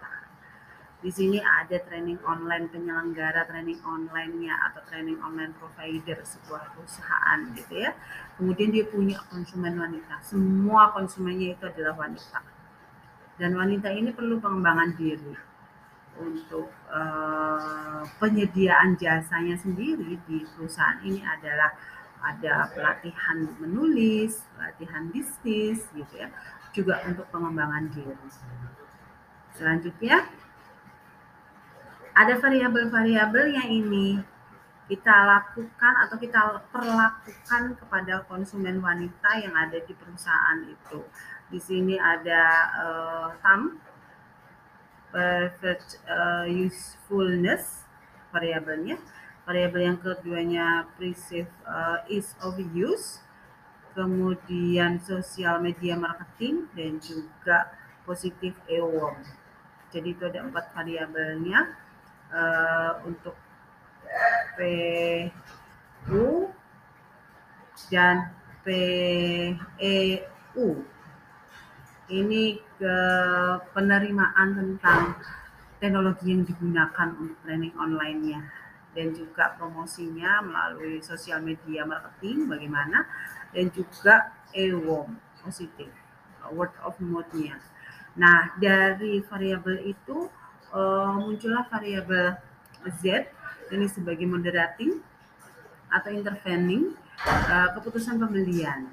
Di sini ada training online penyelenggara training online-nya atau training online provider sebuah perusahaan gitu ya. Kemudian dia punya konsumen wanita. Semua konsumennya itu adalah wanita. Dan wanita ini perlu pengembangan diri untuk uh, penyediaan jasanya sendiri di perusahaan ini adalah ada pelatihan menulis, pelatihan bisnis gitu ya, juga untuk pengembangan diri. Selanjutnya ada variabel-variabel yang ini kita lakukan atau kita perlakukan kepada konsumen wanita yang ada di perusahaan itu. Di sini ada uh, TAM, perfect uh, usefulness variabelnya. Variabel yang keduanya perceive uh, ease of use, kemudian social media marketing dan juga positive e-worm. Jadi itu ada empat variabelnya uh, untuk PU dan PEU. Ini ke penerimaan tentang teknologi yang digunakan untuk training online-nya dan juga promosinya melalui sosial media marketing bagaimana dan juga EWOM positif word of mouth-nya. Nah, dari variabel itu uh, muncullah variabel Z ini sebagai moderating atau intervening uh, keputusan pembelian.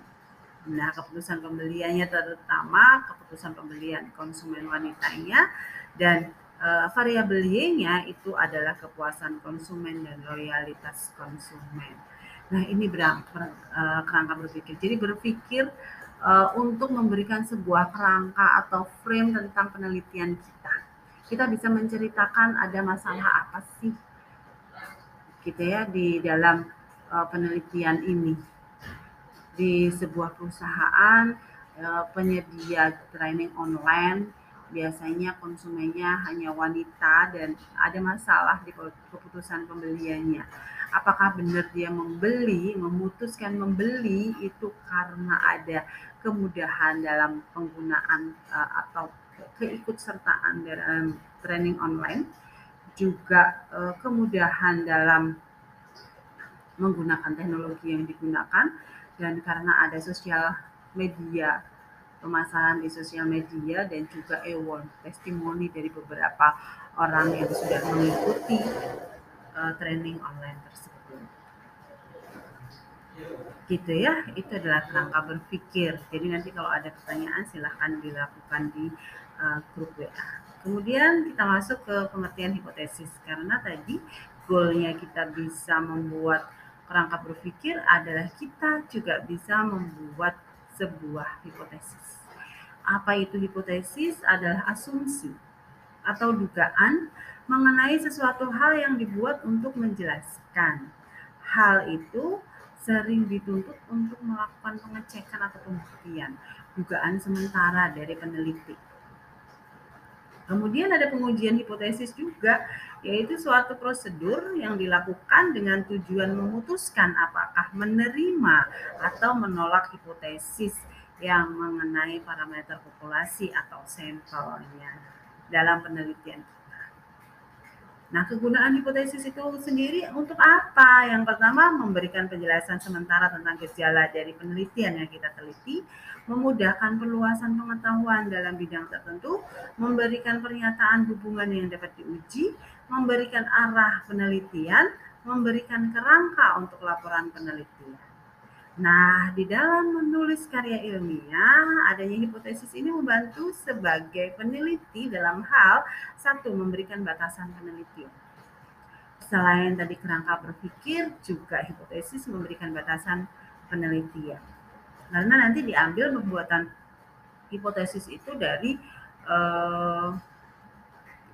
Nah, keputusan pembeliannya terutama keputusan pembelian konsumen wanitanya dan uh, variabel Y-nya itu adalah kepuasan konsumen dan loyalitas konsumen. Nah, ini berang, uh, kerangka berpikir. Jadi berpikir uh, untuk memberikan sebuah kerangka atau frame tentang penelitian kita kita bisa menceritakan ada masalah apa sih gitu ya di dalam uh, penelitian ini di sebuah perusahaan uh, penyedia training online biasanya konsumennya hanya wanita dan ada masalah di keputusan pembeliannya. Apakah benar dia membeli, memutuskan membeli itu karena ada kemudahan dalam penggunaan uh, atau keikutsertaan dalam training online, juga uh, kemudahan dalam menggunakan teknologi yang digunakan, dan karena ada sosial media, pemasaran di sosial media, dan juga award testimoni dari beberapa orang yang sudah mengikuti uh, training online tersebut. Gitu ya itu adalah kerangka berpikir. Jadi nanti kalau ada pertanyaan silahkan dilakukan di grup WA. Kemudian kita masuk ke pengertian hipotesis karena tadi goalnya kita bisa membuat kerangka berpikir adalah kita juga bisa membuat sebuah hipotesis. Apa itu hipotesis? Adalah asumsi atau dugaan mengenai sesuatu hal yang dibuat untuk menjelaskan. Hal itu sering dituntut untuk melakukan pengecekan atau pembuktian, dugaan sementara dari peneliti Kemudian ada pengujian hipotesis juga, yaitu suatu prosedur yang dilakukan dengan tujuan memutuskan apakah menerima atau menolak hipotesis yang mengenai parameter populasi atau sampelnya. Dalam penelitian Nah, kegunaan hipotesis itu sendiri untuk apa? Yang pertama, memberikan penjelasan sementara tentang gejala dari penelitian yang kita teliti, memudahkan perluasan pengetahuan dalam bidang tertentu, memberikan pernyataan hubungan yang dapat diuji, memberikan arah penelitian, memberikan kerangka untuk laporan penelitian. Nah, di dalam menulis karya ilmiah, adanya hipotesis ini membantu sebagai peneliti dalam hal satu memberikan batasan penelitian. Selain tadi kerangka berpikir, juga hipotesis memberikan batasan penelitian. Karena nanti diambil pembuatan hipotesis itu dari uh,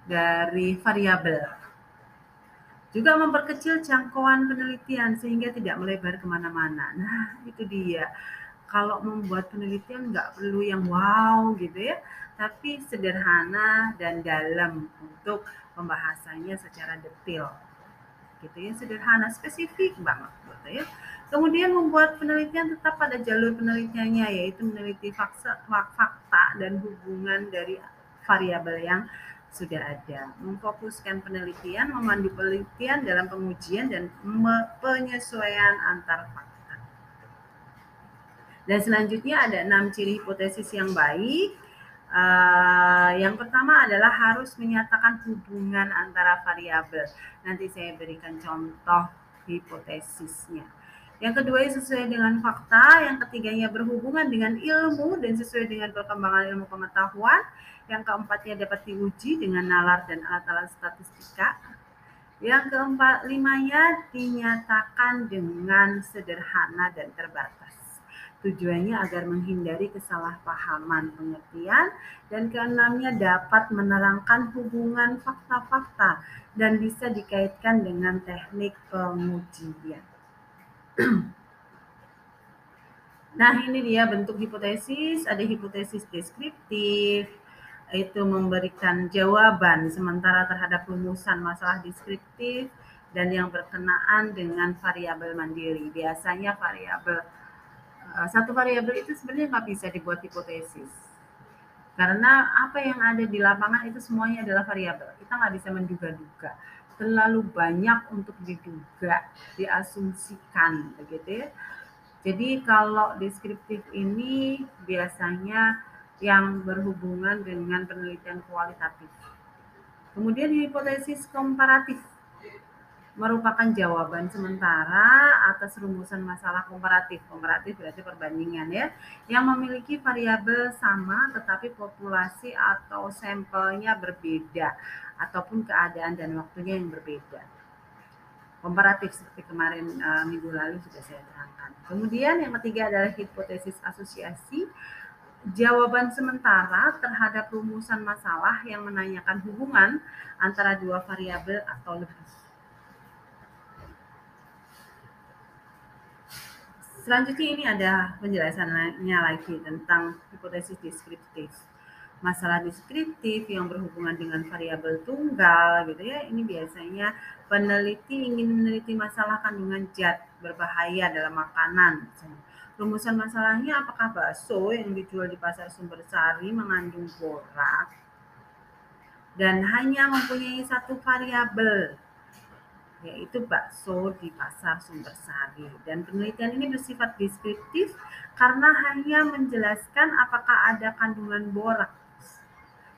dari variabel juga memperkecil jangkauan penelitian sehingga tidak melebar ke mana-mana. Nah, itu dia. kalau membuat penelitian nggak perlu yang wow gitu ya, tapi sederhana dan dalam untuk pembahasannya secara detail. Gitu ya, sederhana, spesifik banget gitu ya. Kemudian membuat penelitian tetap pada jalur penelitiannya yaitu meneliti fakta, fakta dan hubungan dari variabel yang sudah ada. Memfokuskan penelitian, memandu penelitian dalam pengujian dan penyesuaian antar fakta. Dan selanjutnya ada enam ciri hipotesis yang baik. Uh, yang pertama adalah harus menyatakan hubungan antara variabel. Nanti saya berikan contoh hipotesisnya. Yang kedua sesuai dengan fakta, yang ketiganya berhubungan dengan ilmu dan sesuai dengan perkembangan ilmu pengetahuan, yang keempatnya dapat diuji dengan nalar dan alat-alat statistika. Yang keempat limanya dinyatakan dengan sederhana dan terbatas. Tujuannya agar menghindari kesalahpahaman pengertian dan keenamnya dapat menerangkan hubungan fakta-fakta dan bisa dikaitkan dengan teknik pengujian. nah, ini dia bentuk hipotesis, ada hipotesis deskriptif, itu memberikan jawaban sementara terhadap rumusan masalah deskriptif dan yang berkenaan dengan variabel mandiri. Biasanya variabel eh, satu variabel itu sebenarnya nggak bisa dibuat hipotesis karena apa yang ada di lapangan itu semuanya adalah variabel. Kita nggak bisa menduga-duga. Terlalu banyak untuk diduga, diasumsikan, begitu ya. Jadi kalau deskriptif ini biasanya yang berhubungan dengan penelitian kualitatif. Kemudian hipotesis komparatif merupakan jawaban sementara atas rumusan masalah komparatif. Komparatif berarti perbandingan ya, yang memiliki variabel sama tetapi populasi atau sampelnya berbeda ataupun keadaan dan waktunya yang berbeda. Komparatif seperti kemarin uh, minggu lalu sudah saya terangkan. Kemudian yang ketiga adalah hipotesis asosiasi jawaban sementara terhadap rumusan masalah yang menanyakan hubungan antara dua variabel atau lebih. Selanjutnya ini ada penjelasannya lagi tentang hipotesis deskriptif. Masalah deskriptif yang berhubungan dengan variabel tunggal gitu ya. Ini biasanya peneliti ingin meneliti masalah kandungan zat berbahaya dalam makanan. Rumusan masalahnya apakah bakso yang dijual di pasar sumber sari mengandung borak dan hanya mempunyai satu variabel yaitu bakso di pasar sumber sari dan penelitian ini bersifat deskriptif karena hanya menjelaskan apakah ada kandungan borak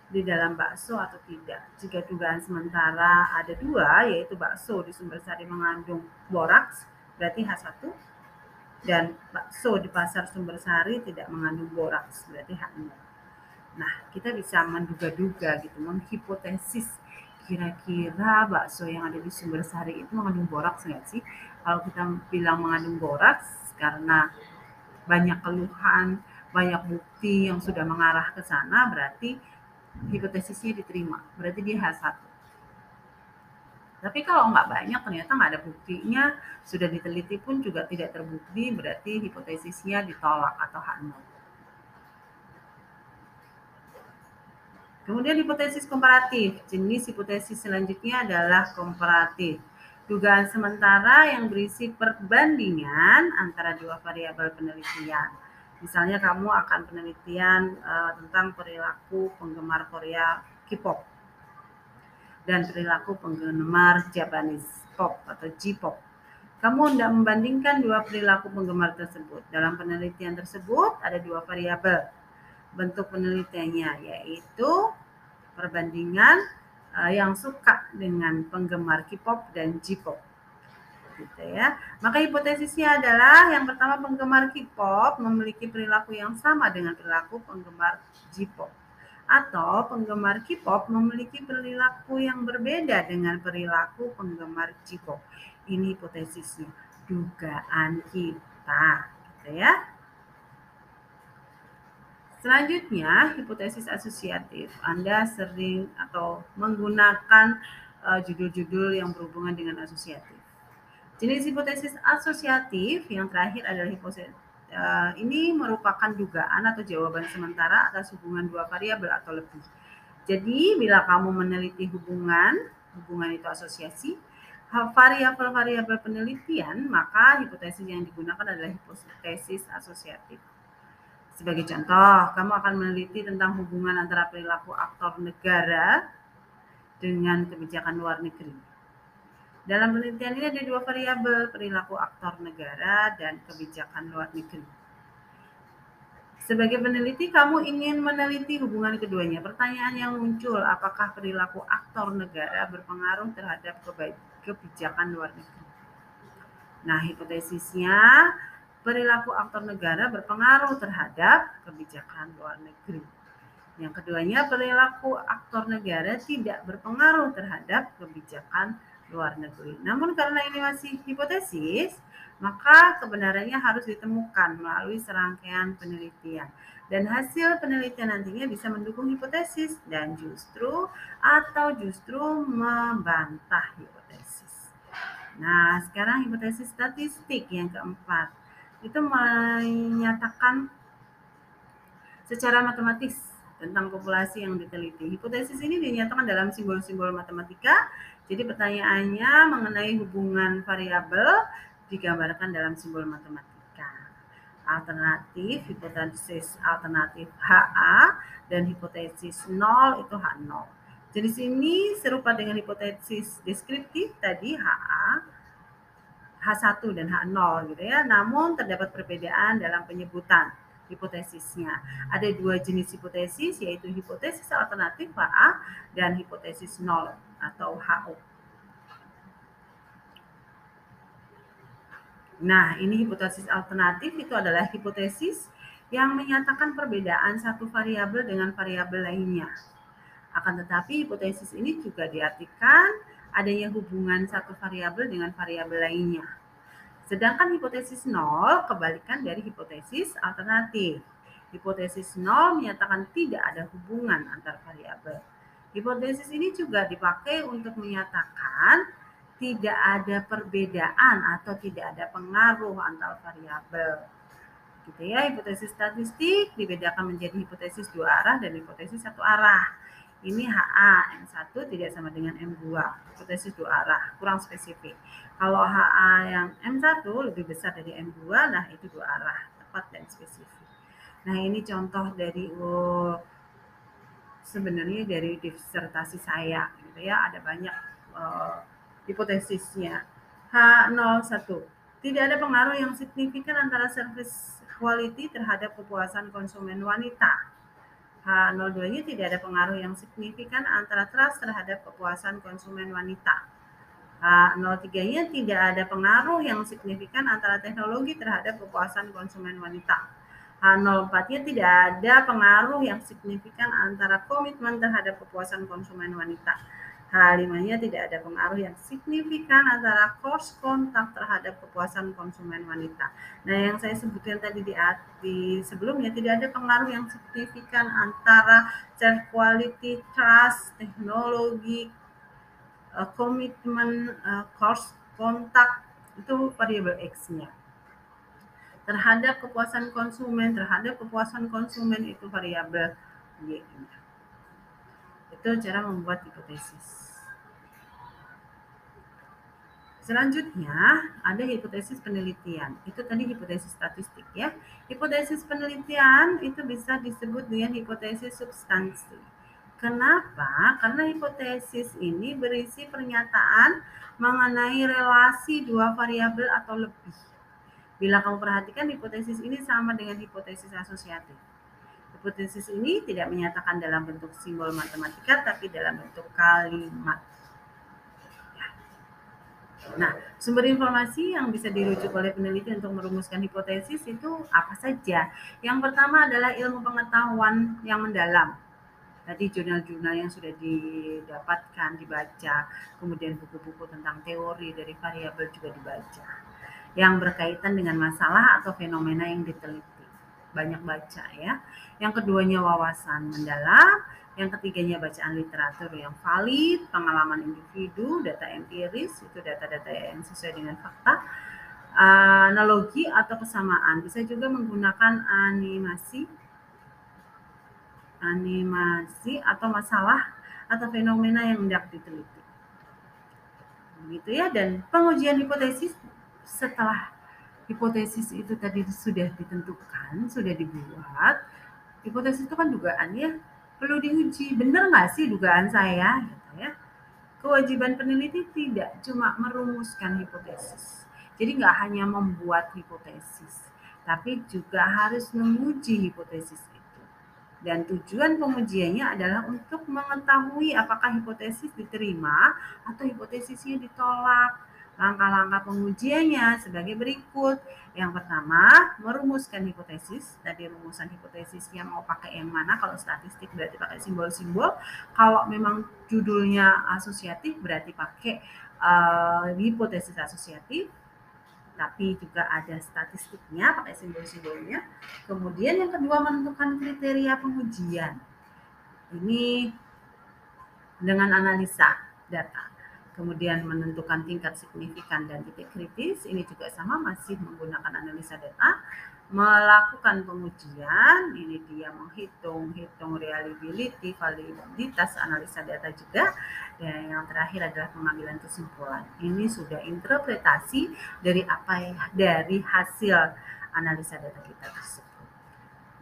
di dalam bakso atau tidak. Jika dugaan sementara ada dua, yaitu bakso di sumber sari mengandung boraks, berarti H1 dan bakso di pasar sumber sari tidak mengandung boraks berarti H0. Nah, kita bisa menduga-duga gitu, menghipotesis kira-kira bakso yang ada di sumber sari itu mengandung boraks nggak sih? Kalau kita bilang mengandung boraks karena banyak keluhan, banyak bukti yang sudah mengarah ke sana, berarti hipotesisnya diterima. Berarti dia H1. Tapi kalau nggak banyak ternyata nggak ada buktinya, sudah diteliti pun juga tidak terbukti, berarti hipotesisnya ditolak atau H0. Kemudian hipotesis komparatif. Jenis hipotesis selanjutnya adalah komparatif. Dugaan sementara yang berisi perbandingan antara dua variabel penelitian. Misalnya kamu akan penelitian uh, tentang perilaku penggemar Korea K-pop dan perilaku penggemar Japanese pop atau J-pop. Kamu tidak membandingkan dua perilaku penggemar tersebut. Dalam penelitian tersebut ada dua variabel bentuk penelitiannya yaitu perbandingan uh, yang suka dengan penggemar K-pop dan J-pop. Gitu ya. Maka hipotesisnya adalah yang pertama penggemar K-pop memiliki perilaku yang sama dengan perilaku penggemar J-pop atau penggemar K-pop memiliki perilaku yang berbeda dengan perilaku penggemar J-pop. Ini hipotesisnya, dugaan kita, gitu ya. Selanjutnya, hipotesis asosiatif. Anda sering atau menggunakan eh, judul-judul uh, yang berhubungan dengan asosiatif. Jenis hipotesis asosiatif yang terakhir adalah hipotesis uh, ini merupakan dugaan atau jawaban sementara atas hubungan dua variabel atau lebih. Jadi bila kamu meneliti hubungan, hubungan itu asosiasi, variabel-variabel penelitian, maka hipotesis yang digunakan adalah hipotesis asosiatif. Sebagai contoh, kamu akan meneliti tentang hubungan antara perilaku aktor negara dengan kebijakan luar negeri. Dalam penelitian ini ada dua variabel, perilaku aktor negara dan kebijakan luar negeri. Sebagai peneliti, kamu ingin meneliti hubungan keduanya. Pertanyaan yang muncul, apakah perilaku aktor negara berpengaruh terhadap kebijakan luar negeri? Nah, hipotesisnya, perilaku aktor negara berpengaruh terhadap kebijakan luar negeri. Yang keduanya, perilaku aktor negara tidak berpengaruh terhadap kebijakan luar negeri. Namun karena ini masih hipotesis, maka kebenarannya harus ditemukan melalui serangkaian penelitian. Dan hasil penelitian nantinya bisa mendukung hipotesis dan justru atau justru membantah hipotesis. Nah, sekarang hipotesis statistik yang keempat itu menyatakan secara matematis tentang populasi yang diteliti. Hipotesis ini dinyatakan dalam simbol-simbol matematika jadi pertanyaannya mengenai hubungan variabel digambarkan dalam simbol matematika. Alternatif, hipotesis alternatif HA dan hipotesis 0 itu H0. Jadi sini serupa dengan hipotesis deskriptif tadi HA, H1 dan H0 gitu ya. Namun terdapat perbedaan dalam penyebutan hipotesisnya. Ada dua jenis hipotesis yaitu hipotesis alternatif HA dan hipotesis 0 atau HO. Nah, ini hipotesis alternatif itu adalah hipotesis yang menyatakan perbedaan satu variabel dengan variabel lainnya. Akan tetapi hipotesis ini juga diartikan adanya hubungan satu variabel dengan variabel lainnya. Sedangkan hipotesis nol kebalikan dari hipotesis alternatif. Hipotesis nol menyatakan tidak ada hubungan antar variabel. Hipotesis ini juga dipakai untuk menyatakan tidak ada perbedaan atau tidak ada pengaruh antar variabel. Gitu ya, hipotesis statistik dibedakan menjadi hipotesis dua arah dan hipotesis satu arah. Ini HA M1 tidak sama dengan M2, hipotesis dua arah, kurang spesifik. Kalau HA yang M1 lebih besar dari M2, nah itu dua arah, tepat dan spesifik. Nah ini contoh dari oh, sebenarnya dari disertasi saya gitu ya ada banyak uh, hipotesisnya H01 tidak ada pengaruh yang signifikan antara service quality terhadap kepuasan konsumen wanita H02-nya tidak ada pengaruh yang signifikan antara trust terhadap kepuasan konsumen wanita. H03-nya tidak ada pengaruh yang signifikan antara teknologi terhadap kepuasan konsumen wanita. H04-nya tidak ada pengaruh yang signifikan antara komitmen terhadap kepuasan konsumen wanita. H5-nya tidak ada pengaruh yang signifikan antara cost kontak terhadap kepuasan konsumen wanita. Nah, yang saya sebutkan tadi di, di sebelumnya tidak ada pengaruh yang signifikan antara self quality, trust, teknologi, uh, komitmen, cost kontak itu variabel X-nya terhadap kepuasan konsumen, terhadap kepuasan konsumen itu variabel Y. Itu cara membuat hipotesis. Selanjutnya, ada hipotesis penelitian. Itu tadi hipotesis statistik ya. Hipotesis penelitian itu bisa disebut dengan hipotesis substansi. Kenapa? Karena hipotesis ini berisi pernyataan mengenai relasi dua variabel atau lebih Bila kamu perhatikan hipotesis ini sama dengan hipotesis asosiatif. Hipotesis ini tidak menyatakan dalam bentuk simbol matematika tapi dalam bentuk kalimat. Ya. Nah, sumber informasi yang bisa dirujuk oleh peneliti untuk merumuskan hipotesis itu apa saja? Yang pertama adalah ilmu pengetahuan yang mendalam. Tadi jurnal-jurnal yang sudah didapatkan, dibaca, kemudian buku-buku tentang teori dari variabel juga dibaca yang berkaitan dengan masalah atau fenomena yang diteliti. Banyak baca ya. Yang keduanya wawasan mendalam, yang ketiganya bacaan literatur yang valid, pengalaman individu, data empiris, itu data-data yang sesuai dengan fakta. analogi atau kesamaan. Bisa juga menggunakan animasi, animasi atau masalah atau fenomena yang hendak diteliti. Begitu ya, dan pengujian hipotesis setelah hipotesis itu tadi sudah ditentukan, sudah dibuat, hipotesis itu kan dugaan ya, perlu diuji. Benar nggak sih dugaan saya? Gitu ya. Kewajiban peneliti tidak cuma merumuskan hipotesis, jadi nggak hanya membuat hipotesis, tapi juga harus menguji hipotesis itu. Dan tujuan pengujiannya adalah untuk mengetahui apakah hipotesis diterima atau hipotesisnya ditolak. Langkah-langkah pengujiannya sebagai berikut. Yang pertama, merumuskan hipotesis. Tadi rumusan hipotesisnya mau pakai yang mana? Kalau statistik berarti pakai simbol-simbol. Kalau memang judulnya asosiatif berarti pakai uh, hipotesis asosiatif tapi juga ada statistiknya pakai simbol-simbolnya. Kemudian yang kedua menentukan kriteria pengujian. Ini dengan analisa data. Kemudian menentukan tingkat signifikan dan titik kritis. Ini juga sama masih menggunakan analisa data melakukan pengujian, ini dia menghitung, hitung reliability, validitas analisa data juga, dan yang terakhir adalah pengambilan kesimpulan. Ini sudah interpretasi dari apa ya, dari hasil analisa data kita tersebut.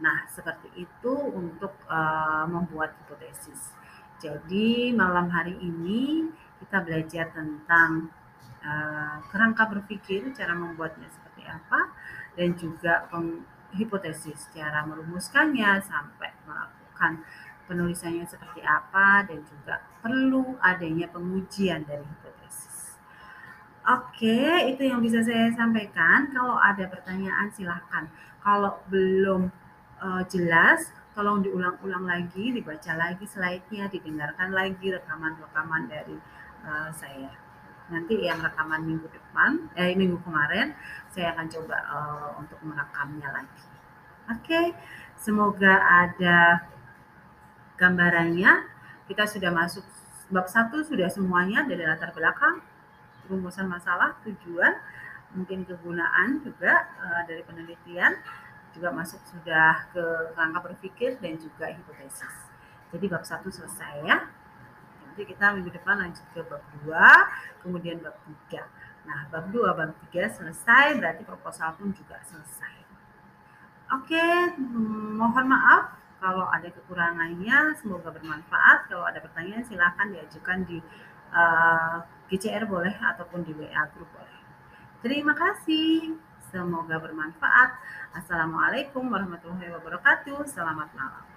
Nah, seperti itu untuk uh, membuat hipotesis. Jadi malam hari ini kita belajar tentang uh, kerangka berpikir, cara membuatnya seperti apa dan juga hipotesis cara merumuskannya sampai melakukan penulisannya seperti apa dan juga perlu adanya pengujian dari hipotesis. Oke, itu yang bisa saya sampaikan. Kalau ada pertanyaan silahkan. Kalau belum uh, jelas, tolong diulang-ulang lagi, dibaca lagi slide-nya, didengarkan lagi rekaman-rekaman dari uh, saya. Nanti yang rekaman minggu depan eh minggu kemarin saya akan coba uh, untuk merekamnya lagi. Oke okay. semoga ada gambarannya. Kita sudah masuk bab satu sudah semuanya dari latar belakang rumusan masalah tujuan mungkin kegunaan juga uh, dari penelitian juga masuk sudah ke rangka berpikir dan juga hipotesis. Jadi bab satu selesai ya Nanti kita minggu depan lanjut ke bab 2, kemudian bab 3. Nah, bab 2, bab 3 selesai, berarti proposal pun juga selesai. Oke, mohon maaf kalau ada kekurangannya, semoga bermanfaat. Kalau ada pertanyaan silahkan diajukan di uh, eh, GCR boleh ataupun di WA group boleh. Terima kasih. Semoga bermanfaat. Assalamualaikum warahmatullahi wabarakatuh. Selamat malam.